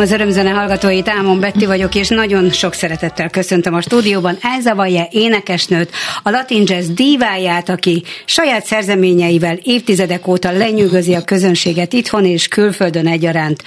Az örömzene hallgatóit, Ámon Betti vagyok, és nagyon sok szeretettel köszöntöm a stúdióban Elza Vaje énekesnőt, a Latin Jazz díváját, aki saját szerzeményeivel évtizedek óta lenyűgözi a közönséget itthon és külföldön egyaránt.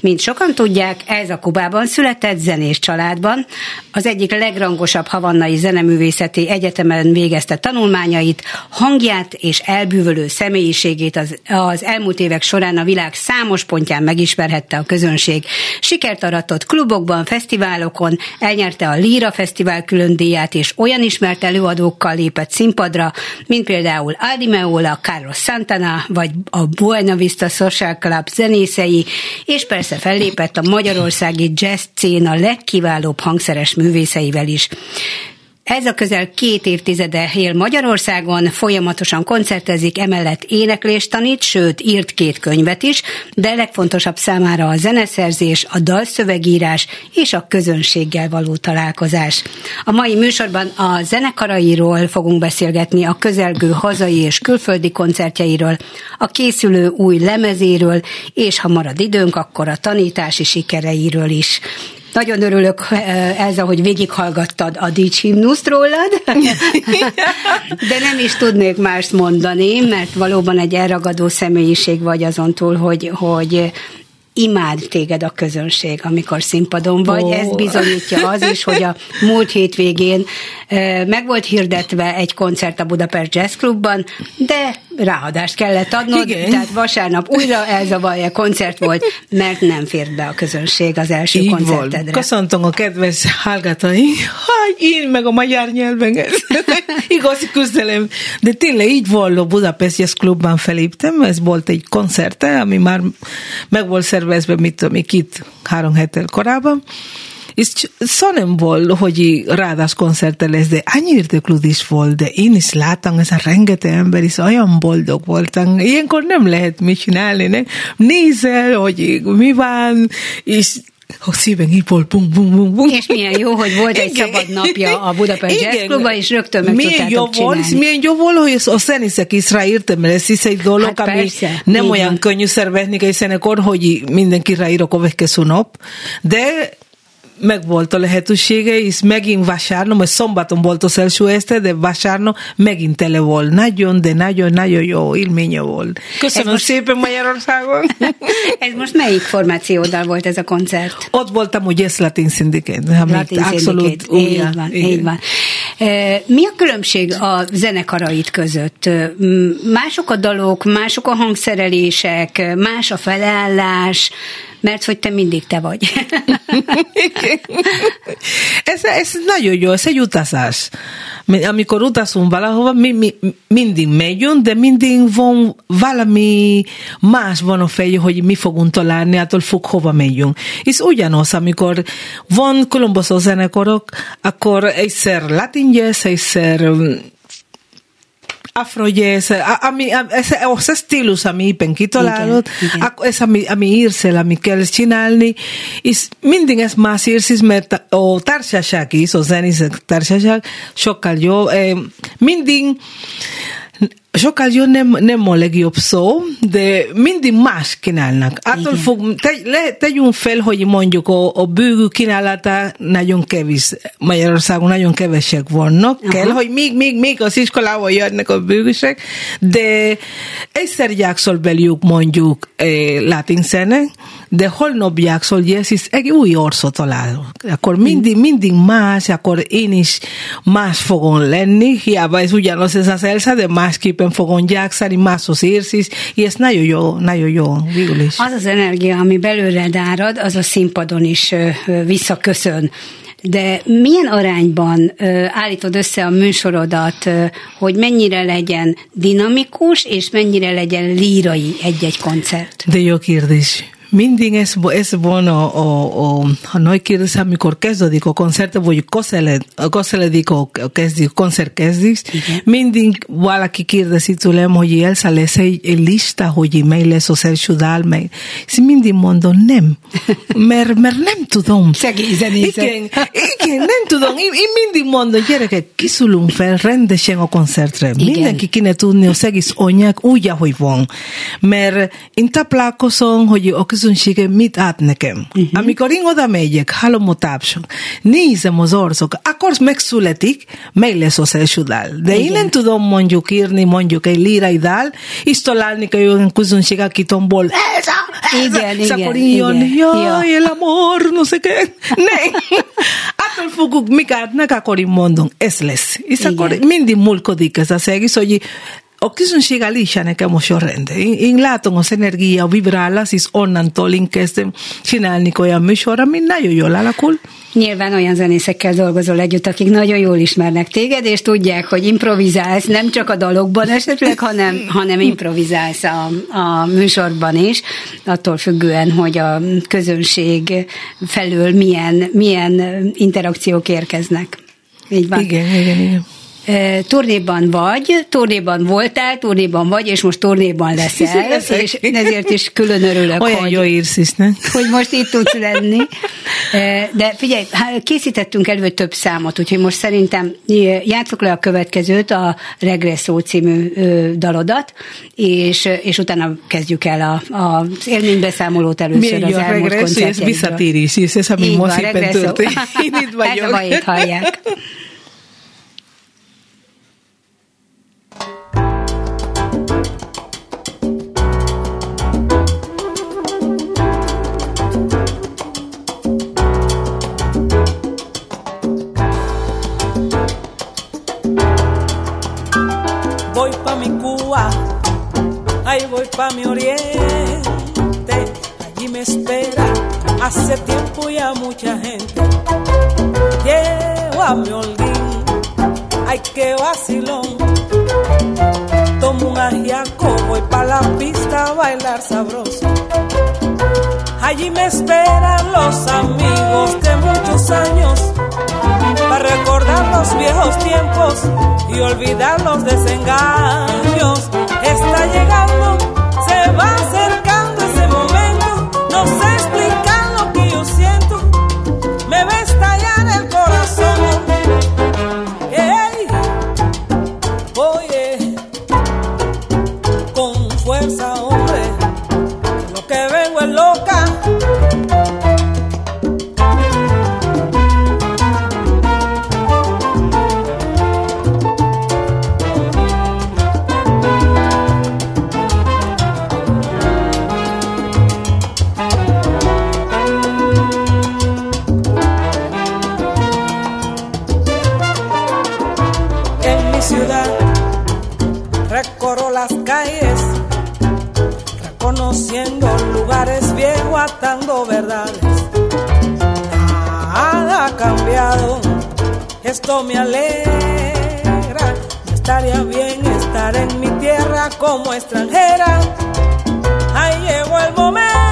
Mint sokan tudják, ez a Kubában született zenés családban. Az egyik legrangosabb havannai zeneművészeti egyetemen végezte tanulmányait, hangját és elbűvölő személyiségét az, az elmúlt évek során a világ számos pontján megismerhette a közönség. Sikert aratott klubokban, fesztiválokon, elnyerte a Lira Fesztivál külön díját, és olyan ismert előadókkal lépett színpadra, mint például Aldi Meola, Carlos Santana, vagy a Buena Vista Social Club zenészei, és persze fellépett a magyarországi jazz széna legkiválóbb hangszeres művészeivel is. Ez a közel két évtizede él Magyarországon, folyamatosan koncertezik, emellett éneklést tanít, sőt írt két könyvet is, de legfontosabb számára a zeneszerzés, a dalszövegírás és a közönséggel való találkozás. A mai műsorban a zenekarairól fogunk beszélgetni, a közelgő hazai és külföldi koncertjeiről, a készülő új lemezéről, és ha marad időnk, akkor a tanítási sikereiről is. Nagyon örülök eh, ez, hogy végighallgattad a Dics himnuszt rólad, de nem is tudnék más mondani, mert valóban egy elragadó személyiség vagy azon túl, hogy, hogy imád téged a közönség, amikor színpadon vagy. Oh. Ez bizonyítja az is, hogy a múlt hétvégén meg volt hirdetve egy koncert a Budapest Jazz Clubban, de ráadást kellett adnod, Igen. tehát vasárnap újra elzavarja koncert volt, mert nem fért be a közönség az első Így koncertedre. Volt. Köszöntöm a kedves hallgatói, hogy én meg a magyar nyelven igazi közelem. De tényleg így volt a Budapest Jazz Clubban feléptem, ez volt egy koncerte, ami már meg volt szervezve, mit tudom, itt három héttel korábban, és szó nem volt, hogy ráadásul koncerte lesz, de annyi érdeklődés volt, de én is láttam, ez a rengeteg ember is olyan boldog voltam. Ilyenkor nem lehet mit csinálni, ne? nézel, hogy mi van, és a szíven így volt, bum, bum, bum, bum. És milyen jó, hogy volt egy Igen. szabad napja a Budapest Jazz Klubban, és rögtön meg milyen jó volt, és milyen jó volt, hogy a zenészek is ráírtam, mert ez is egy dolog, hát ami persze, nem olyan van. könnyű szervezni egy zenekar, hogy mindenki ráír a következő nap, de meg volt a lehetősége, és megint vasárnap, vagy szombaton volt az első este, de vasárnap megint tele volt. Nagyon, de nagyon-nagyon jó élménye volt. Köszönöm most... szépen Magyarországon. ez most melyik formációdal volt ez a koncert? Ott voltam, hogy ez Latin Syndicate. Latin Syndicate, így van, így van. Mi a különbség a zenekarait között? Mások a dalok, mások a hangszerelések, más a felállás, mert hogy te mindig te vagy. ez, ez nagyon jó, ez egy utazás. Amikor utazunk valahova, mi, mi, mindig megyünk, de mindig van valami más van a fejű, hogy mi fogunk találni, attól fog hova megyünk. És ugyanaz, amikor van különböző zenekarok, akkor egyszer latin jazz, egyszer afrojazz, ami, ez, az a stílus, ami éppen kitalálod, igen, ez, ami, ami írsz el, ami kell csinálni, és mindig ez más írsz, mert a társaság is, a zenészek társaság sokkal jó, mindig sokkal jó nem, nem a legjobb szó, de mindig más kínálnak. Attól fog, te, le, tegyünk fel, hogy mondjuk a, a bőgő kínálata nagyon kevés, Magyarországon nagyon kevesek vannak, Aha. kell, hogy még, még, még az iskolával jönnek a bőgősek, de egyszer játszol belőlük mondjuk eh, latin szene, de holnap játszol yes, és egy új orszot találok. Akkor mindig, mindig más, akkor én is más fogom lenni, hiába ez ugyanaz ez az elsa, de másképpen másképpen fogom gyákszani, máshoz érsz is, és ez nagyon jó, nagyon jó, végül is. Az az energia, ami belőled árad, az a színpadon is visszaköszön. De milyen arányban ö, állítod össze a műsorodat, ö, hogy mennyire legyen dinamikus, és mennyire legyen lírai egy-egy koncert? De jó kérdés mindig ez, ez van a, a, a, a nagy kérdés, amikor kezdődik a koncert, vagy közeled, közeledik a, kezdik, koncert kezdik, mindig valaki kérdezi tőlem, hogy Elsa lesz egy, lista, hogy mely lesz az első dal, mely. Mindig mondom, nem, mert, mert nem tudom. Szegény zenészek. Igen, igen, nem tudom. Én, én mindig mondom, gyerekek, kiszulunk fel rendesen a koncertre. Igen. Mindenki kéne tudni az egész anyag úgy, ahogy van. Mert én táplálkozom, hogy a közönsége mit ad nekem. Uh-huh. Amikor én oda megyek, hallom a tápsok, nézem az orszok, akkor megszületik, meg lesz az első dal. De igen. én nem tudom mondjuk írni mondjuk egy lírai dal, és találni egy olyan közönség, aki tombol, ez a, ez igen, és akkor jön, jaj, el amor, no sé qué. Ne. Attól fogok, mik adnak, akkor én mondom, ez lesz. És akkor mindig múlkodik ez az egész, hogy o közönség alisa nekem most sorrend. Én, én látom az energia, a vibrálás, és onnantól én kezdem csinálni olyan műsor, ami nagyon jól alakul. Nyilván olyan zenészekkel dolgozol együtt, akik nagyon jól ismernek téged, és tudják, hogy improvizálsz nem csak a dalokban esetleg, hanem, hanem improvizálsz a, a műsorban is, attól függően, hogy a közönség felől milyen, milyen interakciók érkeznek. Így van. Igen, igen, igen turnéban vagy, turnéban voltál, turnéban vagy, és most turnéban leszel, és ezért is külön örülök, Olyan hogy, jó írsz ne? hogy most itt tudsz lenni. De figyelj, készítettünk elő több számot, úgyhogy most szerintem játszok le a következőt, a Regresszó című dalodat, és, és utána kezdjük el a, a, az élménybeszámolót először Milyen az elmúlt koncertjeidről. ez visszatérés, ez ami most éppen történik. Én itt vagyok. Ez a hallják. Voy pa' mi oriente, allí me espera hace tiempo ya mucha gente. Llevo a mi holguín, ay que vacilón. Tomo un ajiaco, voy pa' la pista a bailar sabroso. Allí me esperan los amigos de muchos años para recordar los viejos tiempos y olvidar los desengaños. Está llegando, se va acercando ese momento, no sé conociendo lugares viejos, atando verdades. Nada ha cambiado, esto me alegra. estaría bien estar en mi tierra como extranjera. Ahí llegó el momento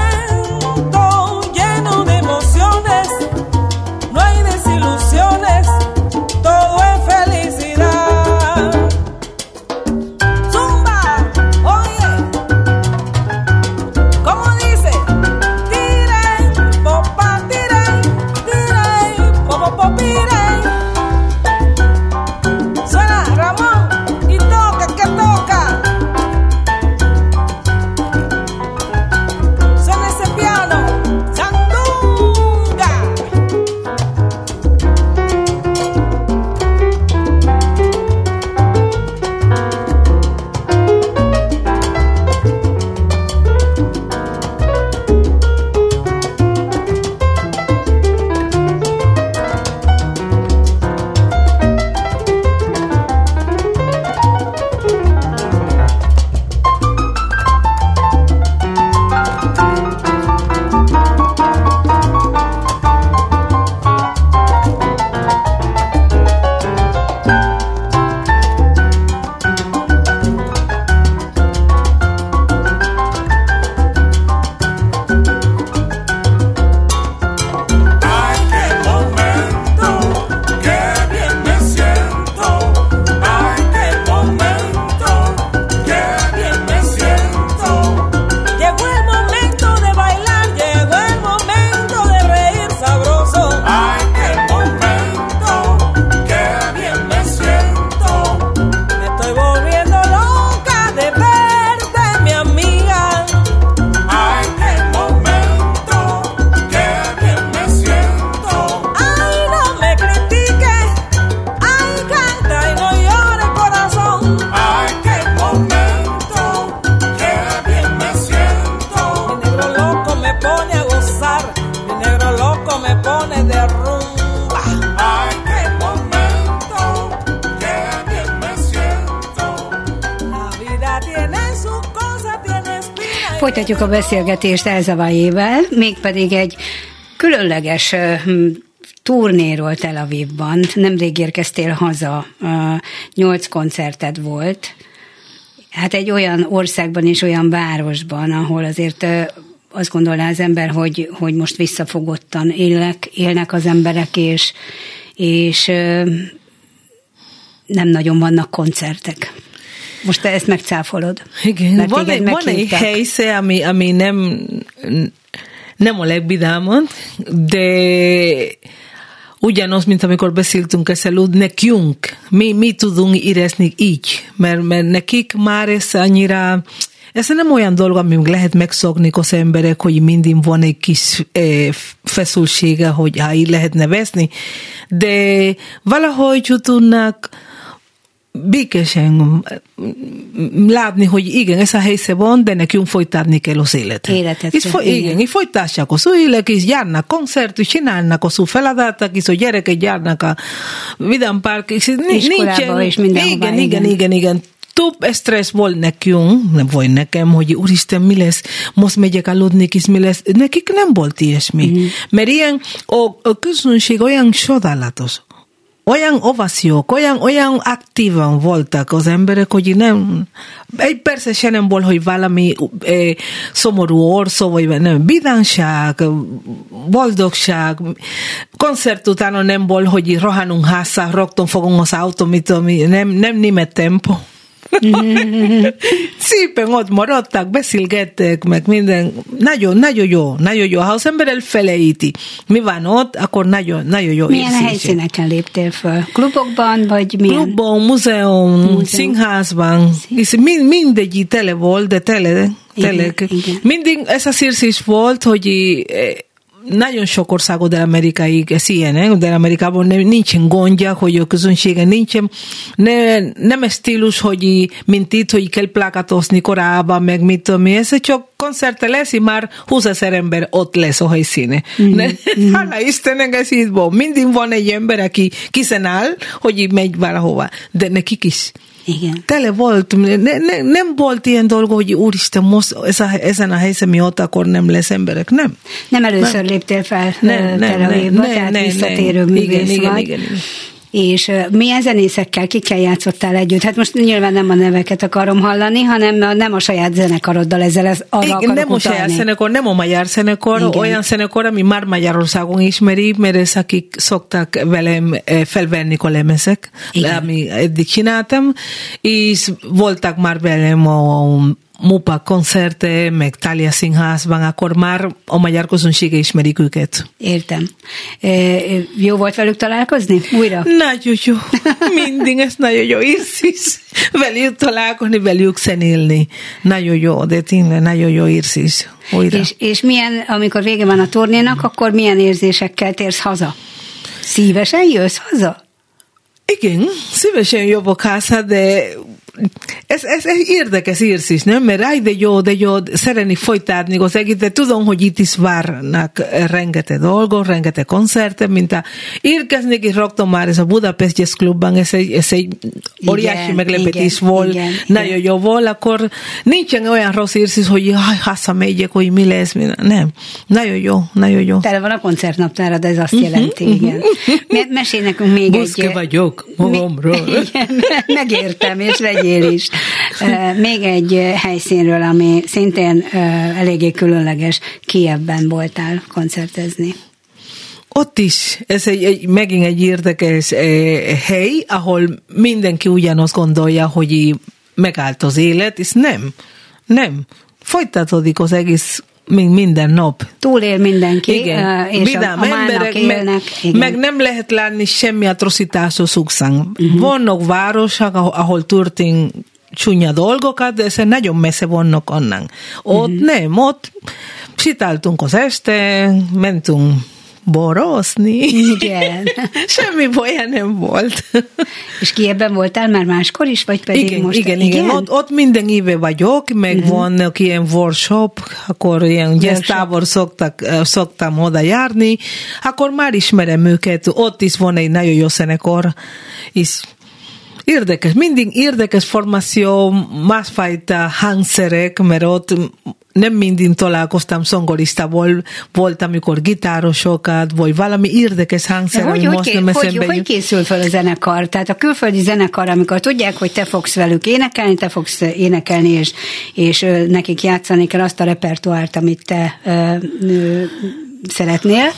a beszélgetést Elzavajével, mégpedig egy különleges turnéról Tel Avivban. Nemrég érkeztél haza, nyolc koncerted volt. Hát egy olyan országban és olyan városban, ahol azért azt gondolná az ember, hogy, hogy most visszafogottan élnek, élnek az emberek, és, és nem nagyon vannak koncertek. Most te ezt megcáfolod. Igen, Mert van egy, van egy helysze, ami, ami nem, nem a legvidámabb, de ugyanaz, mint amikor beszéltünk ezzel, nekünk, mi, mi tudunk érezni így, mert, mert nekik már ez annyira, ez nem olyan dolog, amit lehet megszokni az emberek, hogy mindig van egy kis eh, feszültsége, hogy ha így lehet nevezni, de valahogy tudnak békésen mm, látni, hogy igen, ez a helysze van, de nekünk folytatni kell az életet. Életet És kell, fo- igen. igen, és folytassák az élet, és járnak koncertet, és csinálnak az feladatok, és a gyerekek járnak a Vidám Park, és ni- Iskolába és igen, igen. igen, igen, igen. Több stressz volt nekünk, nem volt nekem, hogy úristen, mi lesz, most megyek aludni, és mi lesz. Nekik nem volt ilyesmi. Mm. Mert ilyen, a, a közönség olyan csodálatos olyan ovációk, olyan, olyan aktívan voltak az emberek, hogy nem, egy persze se nem volt, hogy valami eh, szomorú orszó, vagy nem, vidánság, boldogság, koncert utána nem volt, hogy rohanunk háza, rögtön fogunk az autó, mit nem, nem német tempo. Szépen ott maradtak, beszélgettek, meg minden. Nagyon, nagyon jó, nagyon jó. Ha az ember elfelejti, mi van ott, akkor nagyon, nagyon jó Milyen érzése. helyszíneken léptél föl? Klubokban, vagy milyen? Klubban, múzeum, Múzeum. színházban, és mind, mindegy tele volt, de tele, igen. Mindig ez a szírzés volt, hogy eh, nagyon sok országod Amerikáig ez ilyen, eh? de Amerikában nem, nincsen gondja, hogy a közönsége nincsen, ne, nem stílus, hogy mint itt, hogy kell plakatozni korábban, meg mit tudom ez csak koncerte lesz, és már 20 ezer ember ott lesz a helyszíne. Mm. Hála Istennek ez így van. Mindig van egy ember, aki készen áll, hogy megy valahova. De nekik is Igen. tele volt, ne, ne, nem volt ilyen dolog, hogy úristen, most ez a, ezen a helyzen mióta akkor nem lesz emberek, nem. Nem először léptél fel Nem, nem, nem, Tel nem, Avivba, nem, tehát nem, visszatérő nem. művész Igen, igen, vagy. igen, igen. És milyen zenészekkel, kikkel játszottál együtt? Hát most nyilván nem a neveket akarom hallani, hanem a, nem a saját zenekaroddal ezzel ez, arra Igen, nem a saját utalni. zenekar, nem a magyar zenekar, Igen. olyan zenekar, ami már Magyarországon ismeri, mert ez akik szoktak velem felvenni a lemezek, Igen. ami eddig csináltam, és voltak már velem a Mupa koncerte, meg Tália Színházban, akkor már a magyar közönsége ismerik őket. Értem. E, jó volt velük találkozni? Újra? Nagyon jó. Mindig ez nagyon jó érzés. Velük találkozni, velük zenélni. Nagyon jó, de tényleg nagyon jó érzés. Újra. És, és milyen, amikor vége van a turnénak, akkor milyen érzésekkel térsz haza? Szívesen jössz haza? Igen, szívesen jövök haza, de ez, ez egy érdekes érzés, nem? Mert aj, de jó, de jó, szeretni folytatni az egész, de tudom, hogy itt is várnak rengeteg dolgok, rengeteg koncertek, mint a érkeznék, és rögtön már ez a Budapest Jazz Clubban, ez egy, ez egy óriási meglepetés igen, volt, igen, nagyon jó volt, akkor nincsen olyan rossz érzés, hogy jaj, hazamegyek, hogy mi lesz, mi nem. Nagyon jó, nagyon jó. Tele van a koncertnaptárad, ez azt jelenti, igen. Me- Mesélj nekünk még Büszke egy... vagyok magamról. Igen, megértem, és legyél is. Még egy helyszínről, ami szintén eléggé különleges, Kievben voltál koncertezni. Ott is, ez egy, egy, megint egy érdekes eh, hely, ahol mindenki ugyanazt gondolja, hogy megállt az élet, és nem, nem. Folytatódik az egész mi- minden nap. Túlél mindenki, Igen, és a, vidám a mának élnek. meg, igen. meg nem lehet látni semmi atrocitás az utcán. Uh-huh. Vannak városok, ahol, ahol történt csúnya dolgokat, de ez nagyon messze vannak onnan. Ott uh-huh. nem, ott sétáltunk az este, mentünk borozni. Igen. Semmi baja nem volt. És Kievben voltál már máskor is, vagy pedig igen, most? igen, igen, Ott, ott minden éve vagyok, meg uh-huh. vannak ilyen workshop, akkor ilyen gyesztábor szoktak, szoktam oda járni, akkor már ismerem őket, ott is van egy nagyon jó zenekar, és Érdekes, mindig érdekes formáció, másfajta hangszerek, mert ott nem mindig találkoztam zongoristával, volt, amikor gitárosokat, vagy valami érdekes hangszer, De hogy, ami hogy, most nem hogy, hogy jut. készül fel a zenekar? Tehát a külföldi zenekar, amikor tudják, hogy te fogsz velük énekelni, te fogsz énekelni, és, és nekik játszani kell azt a repertoárt, amit te ö, ö, szeretnél,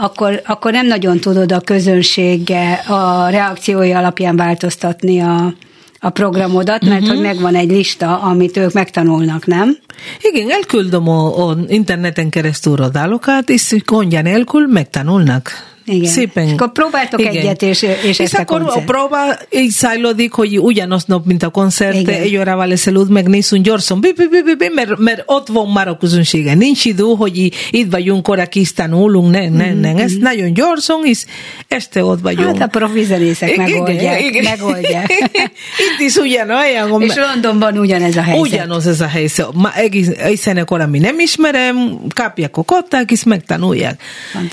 akkor, akkor nem nagyon tudod a közönsége a reakciói alapján változtatni a, a programodat, mert hogy megvan egy lista, amit ők megtanulnak, nem? Igen, elküldöm a, a interneten keresztül a dalokat, és gondja nélkül megtanulnak. Igen. Szépen. És akkor próbáltok egyet, és- és és a akkor a koncert. próba így zajlódik, hogy ugyanaznap, mint a koncert, Igen. egy órával ezelőtt megnézzünk gyorsan, bi, bi, bi, bi, bi, mert, mert ott van már a közönsége. Nincs idő, hogy itt vagyunk, orra is tanulunk, nem, nem, nem. Ez nagyon gyorsan, és este ott vagyunk. Mhm. Hát a profi zenészek Igen, megoldják. igen. megoldják. Itt is ugyanolyan. És Londonban ugyanez a helyzet. Ugyanaz ez a helyzet. Ma egész, egy zenekar, ami nem ismerem, kapják a kották, és megtanulják.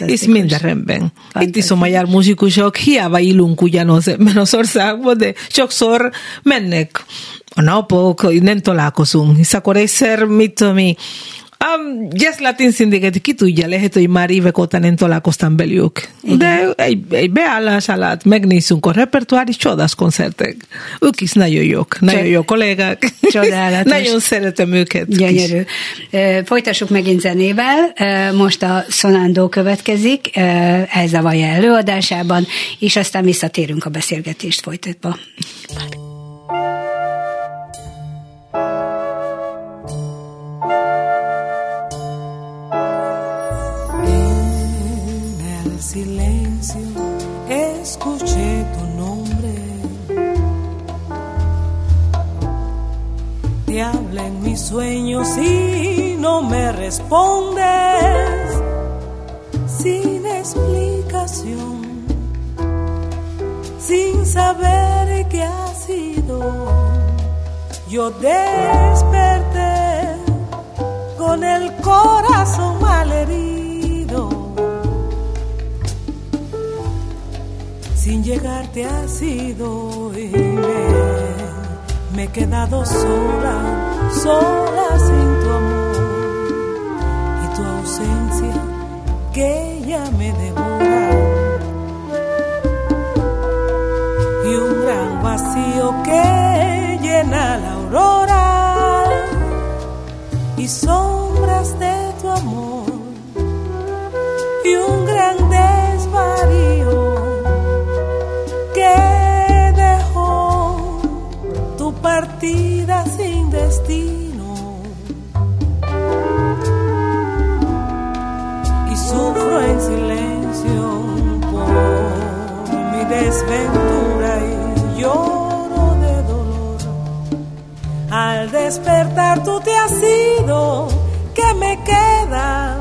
És minden rendben. Itt is a magyar muzikusok, hiába illunk ugyanaz ebben az országban, de sokszor mennek a napok, nem találkozunk. És akkor egyszer, mit tudom Um, Jazz Latin Syndicate, ki tudja, lehet, hogy már évek óta nem találkoztam belőlük. De egy, egy beállás alatt megnézzünk a repertoár, és csodás koncertek. Ők is nagyon jók, nagyon Csod- jó kollégák. Csodálatos. nagyon szeretem őket. is. Gyönyörű. Ö, Folytassuk megint zenével. Most a Sonando következik, ö, elzavarja előadásában, és aztán visszatérünk a beszélgetést folytatva. En silencio escuché tu nombre. Te hablé en mis sueños y no me respondes sin explicación, sin saber qué ha sido. Yo desperté con el corazón malherido. Sin llegarte ha sido y me, he quedado sola, sola sin tu amor. Y tu ausencia que ya me devora. Y un gran vacío que llena la aurora. Y sombras de tu amor. Y un gran y sufro en silencio por mi desventura y lloro de dolor al despertar tú te has ido, ¿qué me? Queda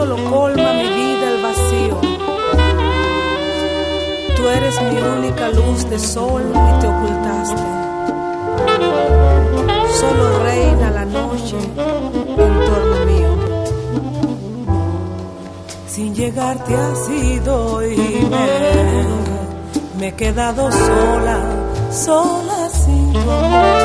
solo colma mi vida el vacío. Tú eres mi única luz de sol y te ocultaste. Solo reina la noche en torno mío. Sin llegar te has ido y me, me he quedado sola, sola sin tu.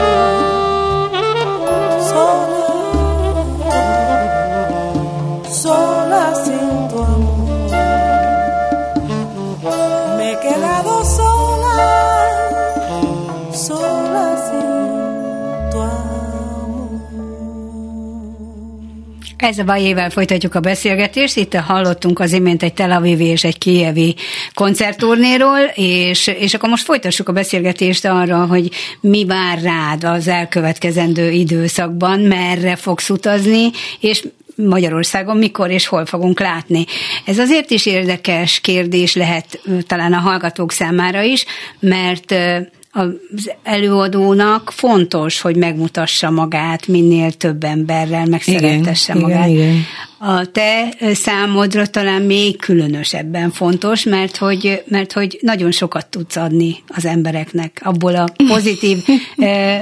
Ez a bajével folytatjuk a beszélgetést. Itt hallottunk az imént egy Tel Avivi és egy Kijevi koncertturnéról, és, és akkor most folytassuk a beszélgetést arra, hogy mi vár rád az elkövetkezendő időszakban, merre fogsz utazni, és Magyarországon mikor és hol fogunk látni. Ez azért is érdekes kérdés lehet talán a hallgatók számára is, mert az előadónak fontos, hogy megmutassa magát minél több emberrel, megszeretesse Igen, magát. igen, igen. A te számodra talán még különösebben fontos, mert hogy, mert hogy nagyon sokat tudsz adni az embereknek abból a pozitív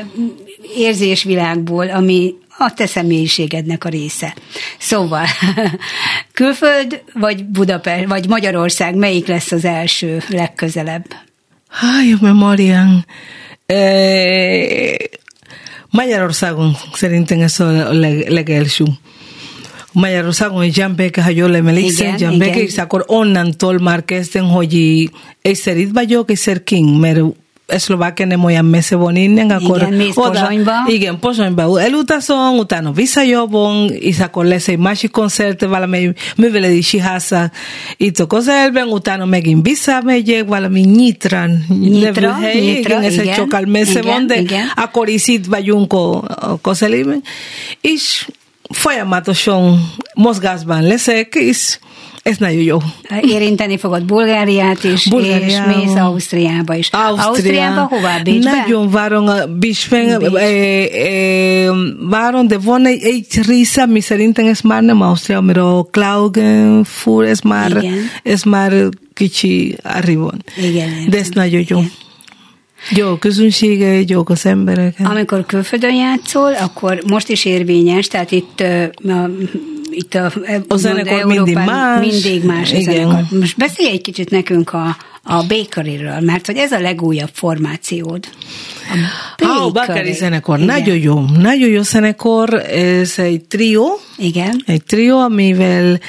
érzésvilágból, ami a te személyiségednek a része. Szóval, külföld vagy Budapest, vagy Magyarország, melyik lesz az első legközelebb? Jó memórián. Eh, Magyarországon szerintem ez a leg, legelső. Magyarországon Jambeke, ha jól emlékszem, igen. és akkor onnantól már kezdtem, hogy egyszer itt vagyok, egyszer king, mert Szlovákia nem olyan messze van innen, akkor Igen, mész Pozsonyba. igen, Pozsonyba elutazom, utána visszajövünk, és akkor lesz egy másik koncert valamely művelési háza itt a közelben, utána megint visszamegyek, valami Nyitran Nyitra, hely, Nyitra, igen, ez egy sokkal messze van, de igen. akkor is itt vagyunk a közelében, és folyamatosan mozgásban leszek, és ez nagyon jó. Érinteni fogod Bulgáriát is, Bulgáriába. és mész Ausztriába is. Ausztriába hová? Bécsbe? Nagyon várom a Bécsben, Bécs. eh, eh, várom, de van egy, egy része, ami szerintem ez már nem Ausztria, mert a Klagenfurt, ez már, Igen. ez már kicsi arrivon. Igen, De ez nagyon jó. Igen. Jó a közönsége, jók az emberek. Amikor külföldön játszol, akkor most is érvényes, tehát itt a, itt a, úgymond zenekar mindig más. mindig más a Igen. zenekar. Most beszélj egy kicsit nekünk a, a Bakery-ről, mert hogy ez a legújabb formációd. A Ah, a Bakari zenekar, Igen. nagyon jó, nagyon jó zenekar, ez egy trió, Igen. egy trió, amivel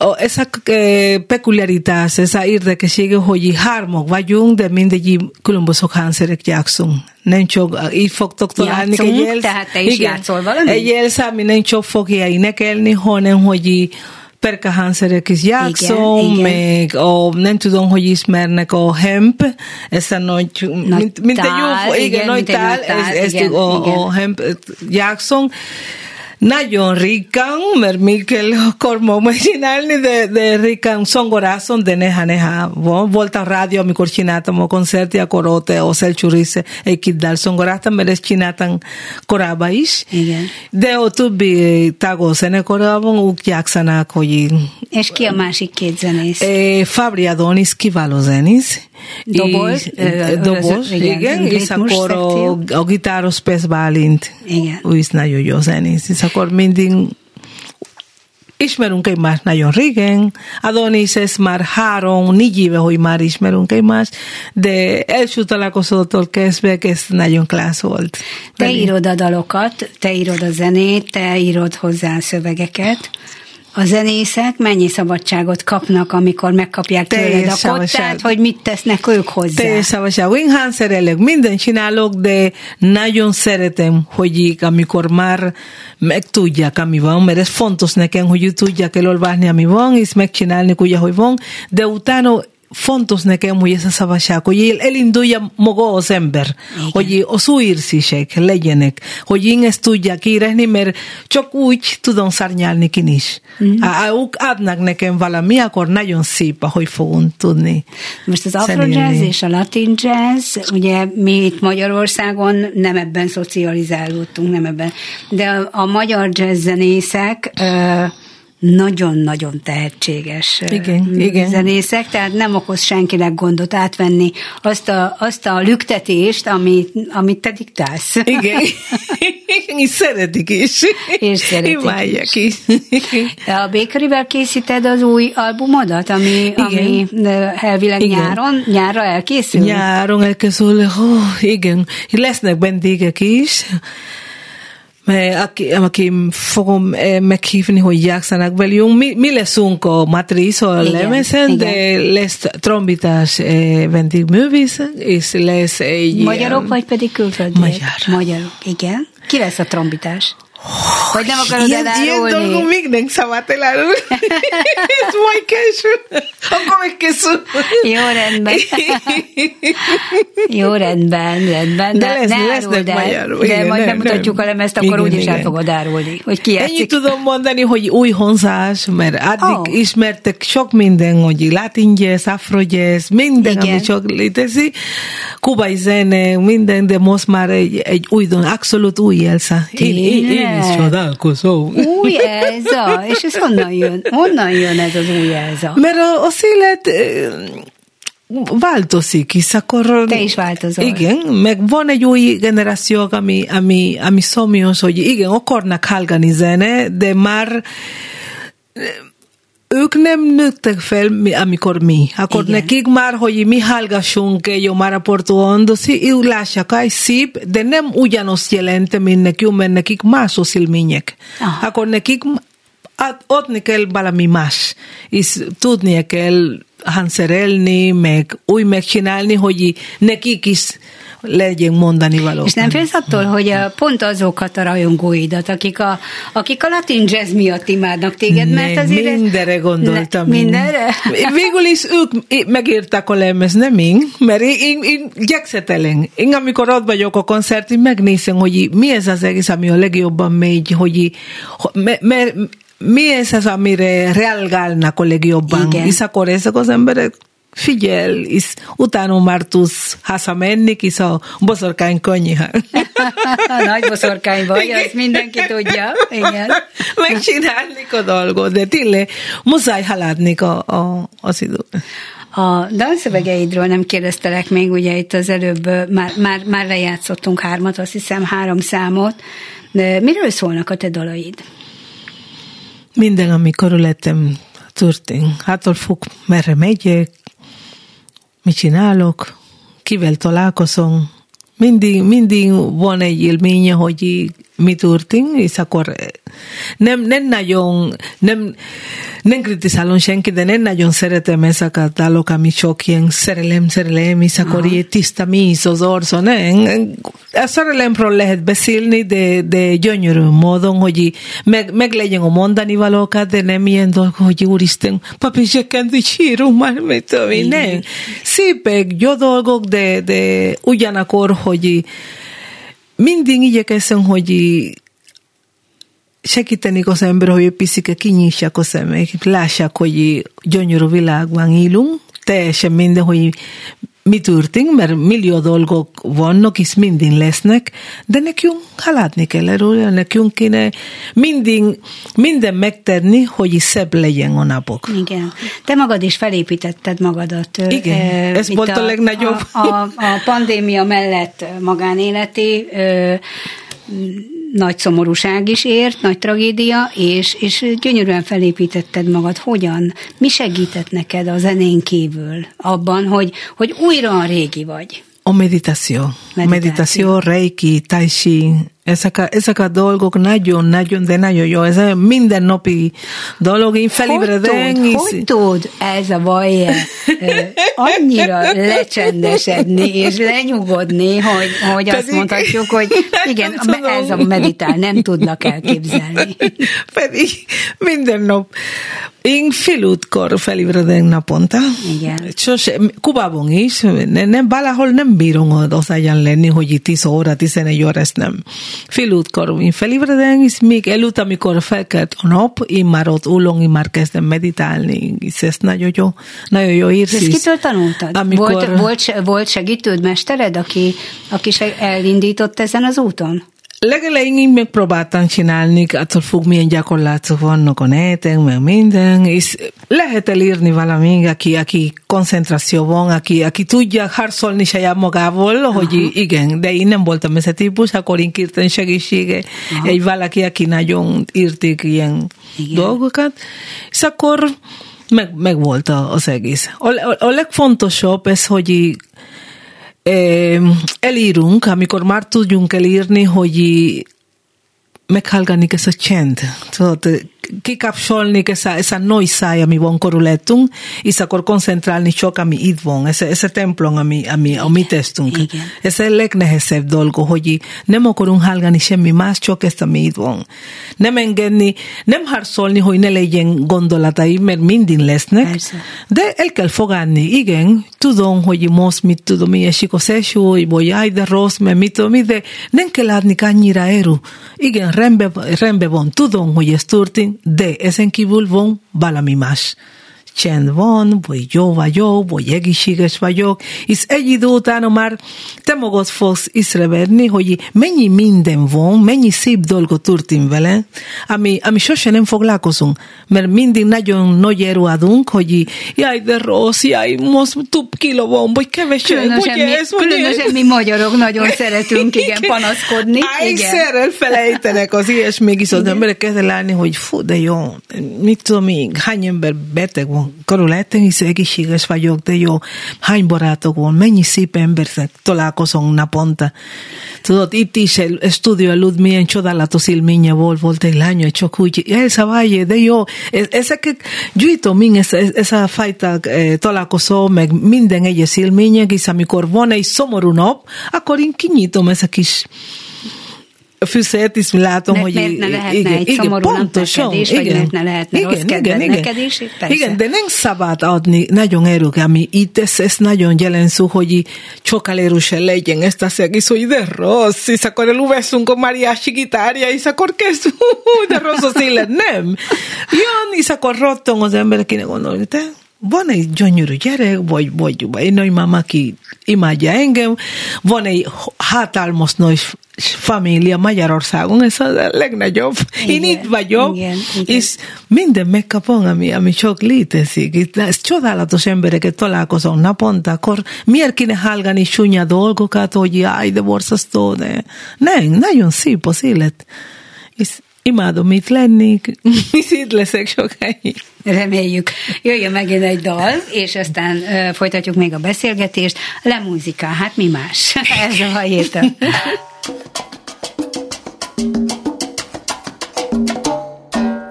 a, ez a eh, peculiaritás, ez a érdekessége, hogy hármak vagyunk, de mindegy különböző hangszerek játszunk. Nem csak, így fogtok találni Játszunk, egy Elsz- tehát te is igen, játszol valamit? Egy Elsa, ami nem csak fogja énekelni, hanem hogy perka hangszerek is játszom, Igen, meg a, nem tudom, hogy ismernek a hemp, ez a nagy, mint, mint egy jó, igen, igen, nagy tál, ezt igen, a, hemp játszom. Nagyon ritkán, mert akkor ma megcsinálni, de, de ritkán zongorázom, de néha-néha van. Volt a rádió, amikor csináltam a koncerti, akkor ott a Szelcsú része egy-két dal zongoráztam, mert ezt csináltam korábban is. Igen. De a többi tagok zenekarában úgy játszanak, hogy És ki a másik két zenész? Eh, Fabri Adonis kiváló zenész. Doboz, És- doboz, igen, igen, és akkor a, a gitáros Pesz Bálint. Igen. Ő is nagyon jó zenész, és akkor mindig ismerünk egymást nagyon régen. Adonis, ez már három, négy éve, hogy már ismerünk egymást, de első találkozótól kezdve ez nagyon klassz volt. Te Velünk. írod a dalokat, te írod a zenét, te írod hozzá a szövegeket. A zenészek mennyi szabadságot kapnak, amikor megkapják tőled a kottát, hogy mit tesznek ők hozzá? Teljes szabadság. Winghan szerelek, mindent csinálok, de nagyon szeretem, hogy amikor már megtudják, ami van, mert ez fontos nekem, hogy tudják elolvasni, ami van, és megcsinálni úgy, ahogy van, de utána fontos nekem, hogy ez a szabadság, hogy el- elindulja maga az ember, Igen. hogy az új érzések legyenek, hogy én ezt tudják írni, mert csak úgy tudom szárnyalni kin is. Mm. Ha ők adnak nekem valami, akkor nagyon szép, ahogy fogunk tudni. Most az zenélni. afro-jazz és a latin jazz, ugye mi itt Magyarországon nem ebben szocializálódtunk, nem ebben, de a, a magyar jazz zenészek ö, nagyon-nagyon tehetséges Igen, igen. zenészek, tehát nem okoz senkinek gondot átvenni azt a, azt a lüktetést, amit, amit te diktálsz. Igen, és szeretik is. És szeretik Imádják is. A Bakeryvel készíted az új albumodat, ami, ami ö, elvileg Igen. nyáron, nyárra elkészül? Nyáron elkezdül, oh, igen, lesznek vendégek is, aki, aki fogom eh, meghívni, hogy játszanak velünk. Mi, mi leszünk a matriz, a lemezen, de lesz trombitás eh, vendégművész, és lesz egy... Magyarok ilyen- vagy pedig külföldiek? Magyar. Magyarok, igen. Ki lesz a trombitás? Vagy nem akarod ilyen, ilyen elárulni? dolgok még nem szabad elárulni. Ez majd késő. Akkor még készül. Jó, rendben. Jó, rendben, rendben. De Ne- lesz- ne lesznek el. magyarul. De Igen, majd nem, bemutatjuk nem. a lemezt, akkor Igen, úgyis el fogod árulni, hogy ki Ennyit játszik. tudom mondani, hogy új honzás, mert addig oh. ismertek sok minden, hogy latin jazz, afro jazz, minden, Igen. ami csak létezik, kubai zene, minden, de most már egy, egy új don, abszolút új Elsa. Én, én, én Tényleg? Is csodálkozom. Új Elza, és ez honnan jön? Honnan jön ez az új Elza? Mert a, az élet változik, hisz akkor... Te is változol. Igen, meg van egy új generáció, ami, ami, ami szomjas, hogy igen, akarnak hallgani zene, de már ők nem nőttek fel, mi- amikor mi. Akkor Igen. nekik már, hogy mi hallgassunk egy már portuando, ők lássák, hogy szép, de nem ugyanazt jelent, mint nekünk, mert nekik más az élmények. Aha. Akkor nekik ad- adni kell valami más, és tudnia kell hangszerelni, meg úgy megcsinálni, hogy nekik is legyen mondani való. És nem félsz attól, hogy a, pont azokat a rajongóidat, akik a, akik a latin jazz miatt imádnak téged, mert Nem, azért... mindenre gondoltam. Ne, mindenre? Végül is ők megírták a lemez, nem én, mert én, én, én gyeksetelem. Én amikor ott vagyok a koncert, én megnézem, hogy mi ez az egész, ami a legjobban megy, hogy mert, mert mi ez az, amire reagálnak a legjobban. Igen. És akkor ezek az emberek figyel, és utána már tudsz hazamenni, és a boszorkány konyha. Nagy boszorkány vagy, azt mindenki tudja. Igen. Megcsinálni a dolgot, de tényleg muszáj haladni a, a, az idő. A dalszövegeidről nem kérdeztelek még, ugye itt az előbb már, már, már lejátszottunk hármat, azt hiszem három számot. De miről szólnak a te dalaid? Minden, ami körülöttem történt. Hától fog, merre megyek, mit csinálok, kivel találkozom. Mindig, mindig van egy élménye, hogy í- mi történt, és akkor eh, nem, nem nagyon, nem, nem kritizálom senki, de nem nagyon szeretem ezeket a ami sok ilyen szerelem, szerelem, akkor ilyen tiszta mész az orszon. A szerelemről lehet beszélni, de, de gyönyörű módon, hogy meg, meg legyen a mondani valókat, de nem ilyen dolgok, hogy úristen, papi, zsekkent, így sírunk már, mit tudom én, nem. Szépek, jó dolgok, de, de ugyanakkor, hogy mindig igyekezem, hogy segíteni az ember, hogy egy picike kinyissák a szemek, lássák, hogy gyönyörű világban élunk, teljesen minden, hogy mi történik, mert millió dolgok vannak, és mindig lesznek, de nekünk haladni kell erről, nekünk kéne mindig, minden megtenni, hogy szebb legyen a napok. Igen. Te magad is felépítetted magadat. Igen, ö, ez volt a legnagyobb. A, a, a pandémia mellett magánéleti ö, nagy szomorúság is ért, nagy tragédia, és, és gyönyörűen felépítetted magad. Hogyan? Mi segített neked a zenén kívül abban, hogy, hogy újra a régi vagy? A meditáció. Meditáció. Meditáció, reiki, tai chi, ezek a, ezek a dolgok nagyon-nagyon, de nagyon jó. Ez a mindennapi dolog. Én Hogy tud, és- hogy tud ez a vaje ö, annyira lecsendesedni és lenyugodni, hogy, hogy azt Pedig- mondhatjuk, hogy igen, ez a meditál, nem tudnak elképzelni. Pedig minden nap. Én fél útkor felébredek naponta. Igen. Sose, Kubában is, nem, nem, valahol nem bírom az lenni, hogy itt 10 óra, 11 óra, ezt nem. Fél útkor én felébredek, és még előtt, amikor felkelt a nap, én már ott ülök, én már kezdem meditálni, és ez nagyon jó, nagyon jó érzés. ezt kitől tanultad? Amikor- Volt, volt, volt segítőd, mestered, aki, aki elindított ezen az úton? Legelején én megpróbáltam csinálni, attól függ, milyen gyakorlatok vannak a neten, meg minden, és lehet elírni valami, aki, aki koncentráció van, aki, aki tudja harcolni saját magával, hogy igen, de én nem voltam ez a típus, akkor én kértem segítsége egy valaki, aki nagyon írték ilyen Igen. dolgokat, és akkor meg, meg volt az egész. A, a, a legfontosabb ez, hogy elírunk, amikor már tudjunk elírni, hogy meghallgatni ezt a csend. Tudod, kikapcsolni esa, esa noisája, ami van körülöttünk, és akkor koncentrálni csak, ami itt van, ez, ez a templom, ami, ami a mi testünk. Igen. Ez a legnehezebb dolga, hogy nem akarunk hallgani semmi más, csak ezt, ami itt van. Nem engedni, nem harcolni, hogy ne legyen gondolatai, mert mindig lesznek, Persze. de el kell fogadni. Igen, tudom, hogy most mit tudom, mi esik az eső, vagy aj, de rossz, mert mit tudom, mi, de nem kell adni annyira erő. Igen, rendben, rendben van, tudom, hogy ez történt, de ezen kívül van valami más csend van, vagy jó vagyok, vagy egészséges vagyok, és egy idő után már te magad fogsz észrevenni, hogy mennyi minden van, mennyi szép dolgot történt vele, ami, ami sose nem foglalkozunk, mert mindig nagyon nagy erő adunk, hogy jaj, de rossz, jaj, most több kiló van, vagy kevesebb, Különösen, vagy mi, ez, vagy különösen ez. mi magyarok nagyon szeretünk, igen, panaszkodni. Igen. Egyszer elfelejtenek az ilyesmig is az emberek kezd látni, hogy fú, de jó, mit tudom én, hány ember beteg van körülöttem, hisz egészséges vagyok, de jó, hány barátok van, mennyi szép embernek találkozunk naponta. Tudod, itt is egy stúdió előtt milyen csodálatos élménye volt, volt egy lány, csak úgy, Elsa Valle, de jó, E- ezeket gyűjtöm mind, ez, ez, ez a fajta eh, találkozó, meg minden egyes élmények, és amikor van egy szomorú nap, akkor én kinyitom ezt a kis fűszert, és látom, Mert- hogy mert ne lehetne egy szomorú napnökedés, vagy miért ne lehetne rossz kedved? neked is, persze. igen, de nem szabad adni. Nagyon erők, ami itt ez, ez nagyon jelen szó, hogy sokkal erősen legyen ezt az egész, hogy de rossz, és akkor eluveszünk a mariachi gitárja, és akkor kezd, hú, de rossz az élet, nem. Jön, és akkor rottong az ember, akinek gondol, hogy te van egy gyönyörű gyerek, vagy, vagy egy nagymama, aki imádja engem, van egy hatalmas nagy família Magyarországon, ez a legnagyobb. Én Igen, itt vagyok, igen, igen. és minden megkapom, ami, ami csak létezik. Itt, ez csodálatos embereket találkozom naponta, akkor miért kéne hallgani csúnya dolgokat, hogy jaj, de borzasztó, de nem, nagyon szép az élet. És imádom itt lenni, és itt leszek sokáig. Reméljük. Jöjjön megint egy dal, és aztán uh, folytatjuk még a beszélgetést. Le muzika, hát mi más? Ez a hajéta.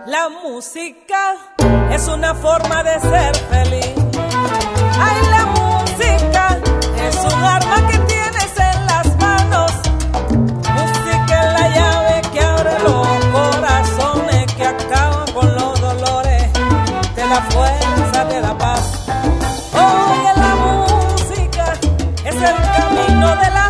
La música es una forma de ser feliz. Ay, la música es un arma que da fuerza, te da paz. Oye, la música es el camino de la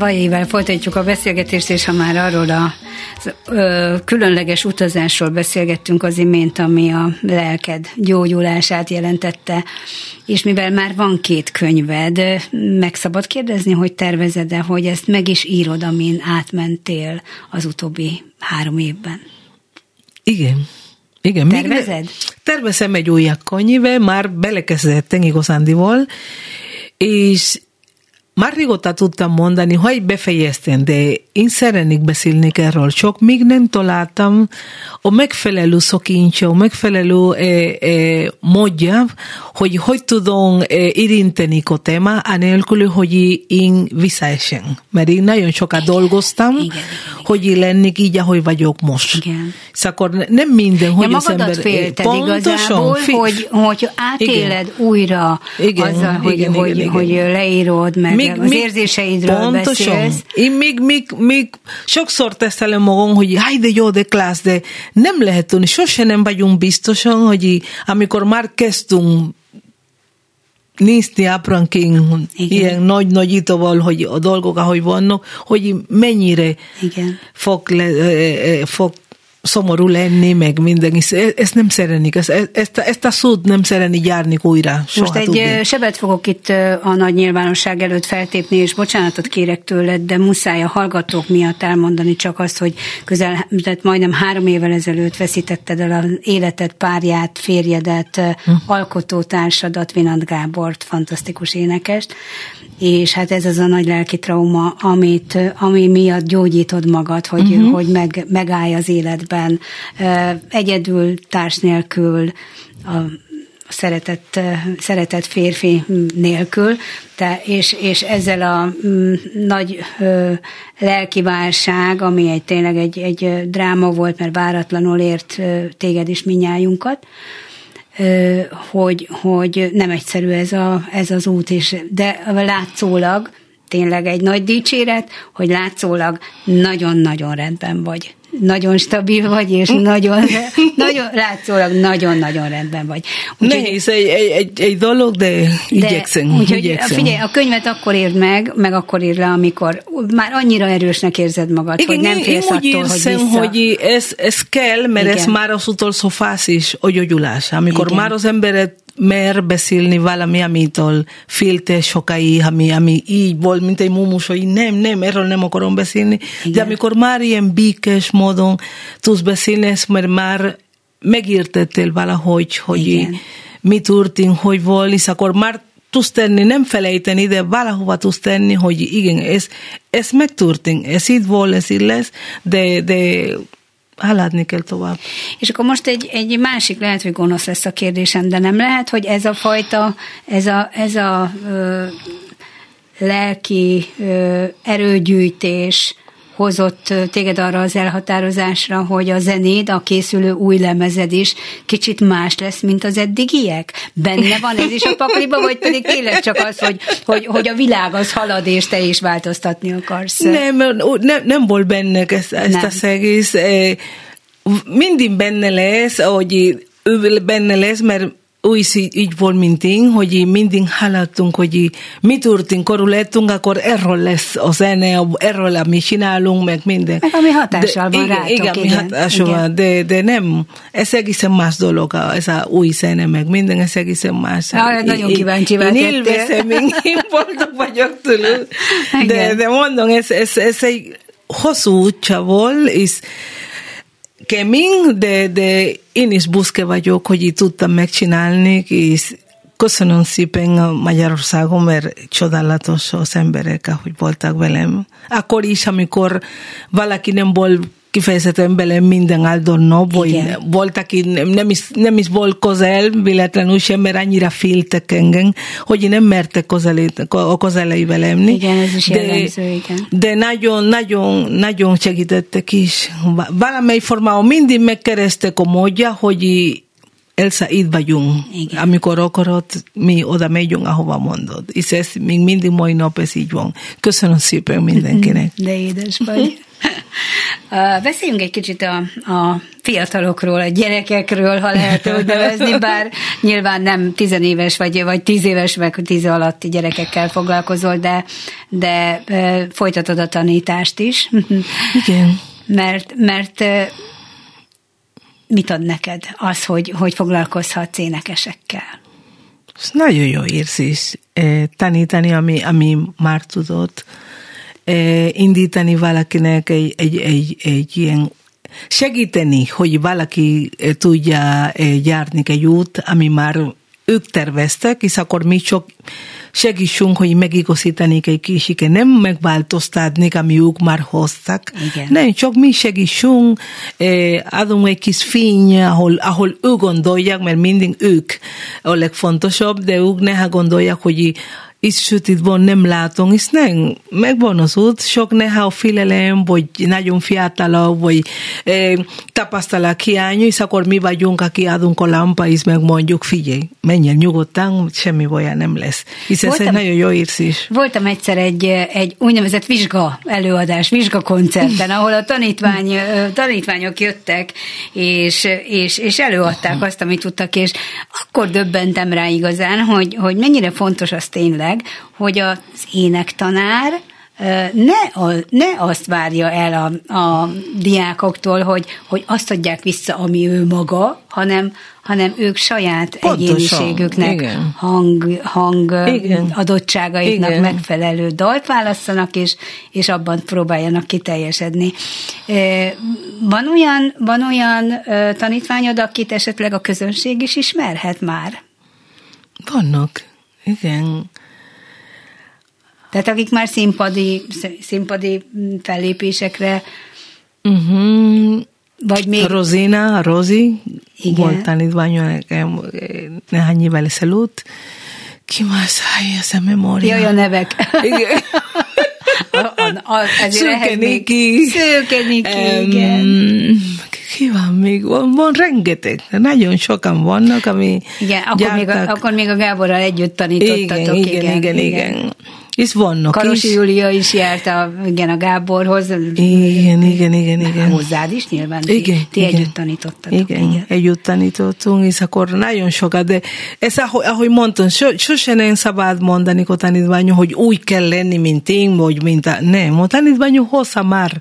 Vajével folytatjuk a beszélgetést, és ha már arról a ö, különleges utazásról beszélgettünk az imént, ami a lelked gyógyulását jelentette, és mivel már van két könyved, meg szabad kérdezni, hogy tervezed-e, hogy ezt meg is írod, amin átmentél az utóbbi három évben? Igen. Igen. még Tervezed? Tervezem egy újabb könyve, már belekezdettem igazándiból, és tudtam mondani, hogy befejeztem, de én szeretnék beszélni erről, csak még nem találtam. A megfelelő szokincsa, a megfelelő eh, eh, módja, hogy hogy tudom eh, érinteni a téma, anélkül, hogy én visszaesen. Mert én nagyon sokat dolgoztam, Igen, igen, hogy én lennék így, ahogy vagyok most. Igen. És akkor nem minden, hogy ja, az ember... félted Pontosan, igazából, fi- hogy, hogy átéled újra Igen, azzal, hogy, igen, hogy, igen, hogy igen. leírod, meg Még- az még- érzéseidről pontosan. beszélsz. Én még, még, még sokszor tesztelem magam, hogy háj, de jó, de klassz, de nem lehet tudni, sose nem vagyunk biztosan, hogy amikor már kezdtünk nézni apránként ilyen nagy nagyítóval, hogy a dolgok, ahogy vannak, hogy mennyire Igen. fog, le, fog szomorú lenni, meg minden, e- ezt nem szeretnék, ezt, ezt, ezt a szót nem szeretnék járni újra. Soha Most egy tudni. sebet fogok itt a nagy nyilvánosság előtt feltépni, és bocsánatot kérek tőled, de muszáj a hallgatók miatt elmondani csak azt, hogy közel, tehát majdnem három évvel ezelőtt veszítetted el az életed, párját, férjedet, Hm. alkotótársadat, Vinant Gábort, fantasztikus énekest, és hát ez az a nagy lelki trauma, amit, ami miatt gyógyítod magad, hogy, uh-huh. hogy meg, megállj az életben, ö, egyedül, társ nélkül, a szeretett, szeretett férfi nélkül, te, és, és ezzel a mm, nagy ö, lelki válság, ami egy tényleg egy, egy dráma volt, mert váratlanul ért téged is minnyájunkat, hogy, hogy nem egyszerű ez, a, ez az út, és, de látszólag tényleg egy nagy dicséret, hogy látszólag nagyon-nagyon rendben vagy. Nagyon stabil vagy, és nagyon, nagyon látszólag nagyon-nagyon rendben vagy. Úgyhogy- Nehéz egy, egy, egy, egy dolog, de, igyekszem. úgyhogy igyekszem. figyelj, a könyvet akkor írd meg, meg akkor írd le, amikor már annyira erősnek érzed magad, hogy nem félsz én úgy attól, hogy érzem, vissza. hogy ez, ez kell, mert Igen. ez már az utolsó fázis a gyógyulás. Amikor Igen. már az emberet mer beszélni valami, amitől félte sokáig, ami, ami így volt, mint egy mumus, hogy nem, nem, erről nem akarom beszélni. Igen. De amikor már ilyen békés módon tudsz beszélni, mert már megértettél valahogy, hogy Igen. mi történt, hogy volt, és akkor már tudsz tenni, nem felejteni, de valahova tudsz tenni, hogy igen, ez, ez megtörtént, ez így volt, ez így lesz, de, de haladni kell tovább. És akkor most egy, egy másik, lehet, hogy gonosz lesz a kérdésem, de nem lehet, hogy ez a fajta, ez a, ez a ö, lelki ö, erőgyűjtés hozott téged arra az elhatározásra, hogy a zenéd, a készülő új lemezed is kicsit más lesz, mint az eddigiek? Benne van ez is a pakliba, vagy pedig tényleg csak az, hogy, hogy, hogy a világ az halad, és te is változtatni akarsz? Nem, nem, nem volt benne ez, ez Nem. az egész. Mindig benne lesz, hogy benne lesz, mert is így, volt, mint én, hogy mindig haladtunk, hogy mi történt, körülöttünk, akkor erről lesz a zene, erről, amit csinálunk, meg minden. Meg ami hatással De van igen, rátok, Igen, igen, hatással igen. van, de, de nem, ez egészen más dolog, ez a új zene, meg minden, ez egészen más. Ja, nagyon Én- kíváncsivá Én tettél. élvezem, én, én boldog vagyok tőle. De, de mondom, ez, ez, ez egy hosszú útja volt, és kemény, de, de én is buszke vagyok, hogy így tudtam megcsinálni, és köszönöm szépen a Magyarországon, mert csodálatos az emberek, ahogy voltak velem. Akkor is, amikor valaki nem volt kifejezetten belem minden áldott nap, vagy Igen. volt, aki nem, is, nem is volt közel, véletlenül sem, mert annyira féltek engem, hogy nem mertek közelít, a közeleivel lenni. Igen, ez is jellemző, igen. De nagyon, nagyon, nagyon segítettek is. Va- Valamely formában mindig megkerestek a módja, hogy Elsa, itt vagyunk. Igen. Amikor akarod, mi oda megyünk, ahova mondod. És ez még mindig mai nap ez így van. Köszönöm szépen mindenkinek. De édes vagy. Beszéljünk egy kicsit a, a fiatalokról, a gyerekekről, ha lehet úgy nevezni, bár nyilván nem tizenéves vagy, vagy tíz éves, meg tíz alatti gyerekekkel foglalkozol, de, de folytatod a tanítást is. Igen. Mert, mert mit ad neked az, hogy, hogy foglalkozhatsz énekesekkel? Ez nagyon jó érzés eh, tanítani, ami, ami már tudott, eh, indítani valakinek egy, egy, egy, egy ilyen segíteni, hogy valaki eh, tudja járni egy út, ami már ők terveztek, és akkor mi csak segítsünk, hogy megigazítanék egy kicsit, nem megváltoztatnék, ami ők már hoztak. Igen. Nem, csak mi segítsünk, eh, adunk egy kis fény, ahol, ahol ők gondolják, mert mindig ők a legfontosabb, de ők néha gondolják, hogy itt sötétben nem látom, és nem, megvan az út, sok néha a félelem, vagy nagyon fiatalabb, vagy eh, tapasztalat hiány, és akkor mi vagyunk, aki adunk a lámpa, és megmondjuk, figyelj, menj el nyugodtan, semmi baj nem lesz. Hiszen ez egy nagyon jó érzés. Voltam egyszer egy, egy úgynevezett vizsga előadás, vizsgakoncerten, ahol a tanítvány, ö, tanítványok jöttek, és, és, és előadták azt, amit tudtak, és akkor döbbentem rá igazán, hogy, hogy mennyire fontos az tényleg, hogy az énektanár ne, a, ne azt várja el a, a diákoktól, hogy, hogy azt adják vissza, ami ő maga, hanem, hanem ők saját Pontosan, egyéniségüknek igen. hang, hang Igen. adottságaiknak Igen. megfelelő dalt válasszanak, és, és abban próbáljanak kiteljesedni. Van olyan, van olyan tanítványod, akit esetleg a közönség is ismerhet már? Vannak, igen. Tehát akik már színpadi, színpadi fellépésekre, Uh-huh. vagy még... Rosina, Rosi, Igen. volt eh, néhány évvel ezelőtt. Ki más? Ez a memória. Jaj, a nevek. Igen. Szőke Niki. Szőke Niki, igen. Ki van még? Van, van rengeteg. Nagyon sokan vannak, ami Igen, akkor még, a, gyártak. akkor még a Gáborral együtt igen, tanítottatok. igen, igen, igen. És vannak Karosi is. Júlia is járt a, igen, a Gáborhoz. Igen, igen, igen, igen. Hozzád is nyilván. Ti, Igen, ti igen. együtt tanítottatok. Igen, igen, együtt tanítottunk, és akkor nagyon sokat, de ez, ahogy, ahogy mondtam, so, sose nem szabad mondani a tanítványok, hogy úgy kell lenni, mint én, vagy mint a... Nem, a tanítványok hozza már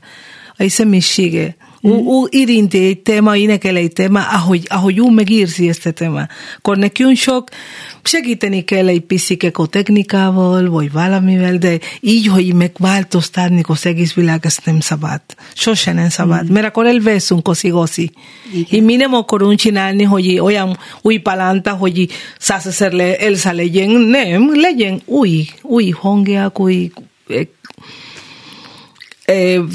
a személyisége. Ő érinti egy téma, énekel egy téma, ahogy, ahogy ő megírzi ezt a téma. Akkor nekünk sok segíteni kell egy picit a technikával, vagy valamivel, de így, hogy megváltoztatni az egész világ, ezt nem szabad. Sose nem szabad, mert akkor elveszünk az igazi. És mi nem akarunk csinálni, hogy olyan új palánta, hogy százezer Elsa legyen, nem, legyen új, új hangják, új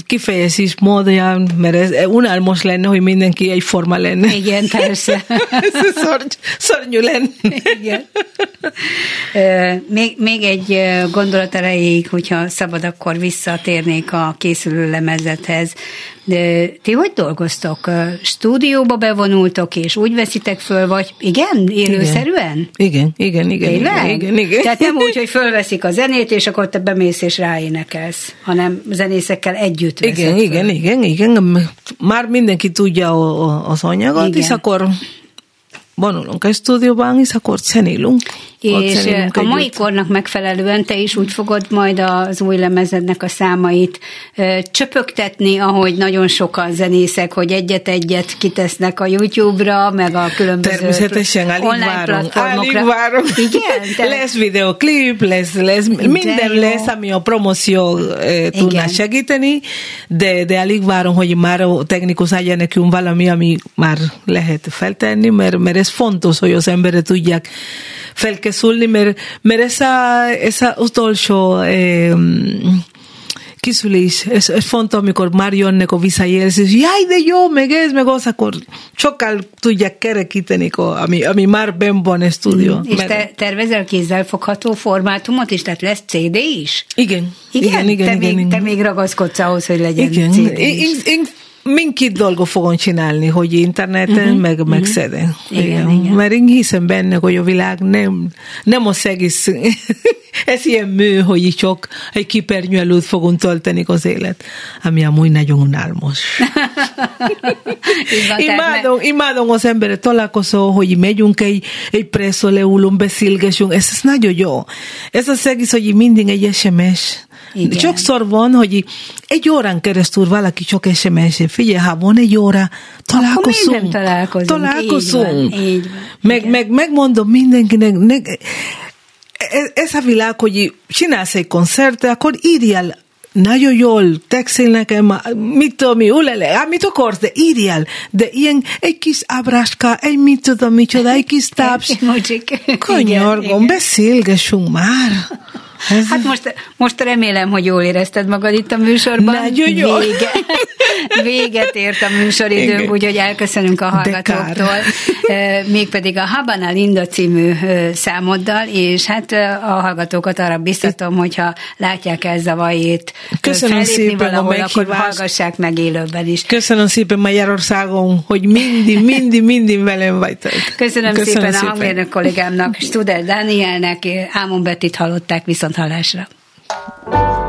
kifejezés módján, mert ez eh, unalmas lenne, hogy mindenki egyforma lenne. Igen, persze. ez szorny, szörnyű lenne. Igen. Még, még egy gondolat erejéig, hogyha szabad, akkor visszatérnék a készülő lemezethez. De ti hogy dolgoztok? Stúdióba bevonultok, és úgy veszitek föl, vagy igen, élőszerűen? Igen, igen, igen. Tényleg? Igen, igen, igen. Tehát nem úgy, hogy fölveszik a zenét, és akkor te bemész és ráénekelsz, hanem zenészekkel együtt veszed Igen, föl. igen, igen, igen. Már mindenki tudja az anyagot, Igen. és akkor vonulunk a stúdióban, és akkor zenélünk. És zenélünk a mai kornak megfelelően te is úgy fogod majd az új lemezednek a számait ö, csöpögtetni, ahogy nagyon sokan zenészek, hogy egyet-egyet kitesznek a YouTube-ra, meg a különböző Természetesen, alig online várom. platformokra. Alig várom. Igen? Te- lesz videoklip, lesz, lesz minden jó. lesz, ami a promóció eh, tudná segíteni, de, de alig várom, hogy már a technikus adja nekünk valami, ami már lehet feltenni, mert, mert ez fontos, hogy az emberek tudják felkészülni, mert, mert ez a, ez a utolsó eh, kiszülés, ez, ez fontos, amikor a visszajelzés, jaj, de jó, meg ez, meg az, akkor sokkal tudják kerekíteni, ami, ami már benn van stúdió. És Mert- te tervezel kézzelfogható formátumot is? Tehát lesz CD is? Igen, Igen, igen, igen, te, igen, még, igen. te még ragaszkodsz ahhoz, hogy legyen igen. CD Én, is. én, én mindkét dolgot fogom csinálni, hogy interneten, uh-huh. meg, meg szeden. Igen, igen. Mert én hiszem benne, hogy a világ nem, nem az egész, ez ilyen mű, hogy csak egy kipernyő előtt fogunk tölteni az élet, ami amúgy nagyon unalmas. Imádom, imádom az emberek találkozó, hogy megyünk egy, egy presszó leülünk, beszélgessünk, ez, ez nagyon jó. Ez az egész, hogy mindig egy SMS. Igen. Sokszor van, hogy egy órán keresztül valaki csak SMS, figyelj, ha van egy óra, találkozunk. találkozunk. Találkozunk. Így van, így van. Meg, meg, megmondom mindenkinek, ne, ez, ez a világ, hogy csinálsz egy koncertet, akkor írjál nagyon jól, textil nekem, mit tudom mi, ulele, amit akarsz, de írjál, de ilyen egy kis ábráska, egy mit tudom, micsoda, egy kis táps. Kanyargom, beszélgessünk már. Ez, Hát most, most remélem, hogy jól érezted magad itt a műsorban. Nagyon jól. Vége, véget ért a műsoridőnk, úgyhogy elköszönünk a hallgatóktól. Mégpedig a Habana Linda című számoddal, és hát a hallgatókat arra biztatom, hogyha látják el zavajét Köszönöm szépen a valahol, akkor meghívást. hallgassák meg élőben is. Köszönöm szépen Magyarországon, hogy mindig, mindig, mindig velem vagytok. Köszönöm, Köszönöm szépen, a hangmérnök kollégámnak, Studer Dánielnek, Ámon Bettit hallották viszont 上菜开始了。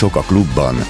Muzsikusok a klubban.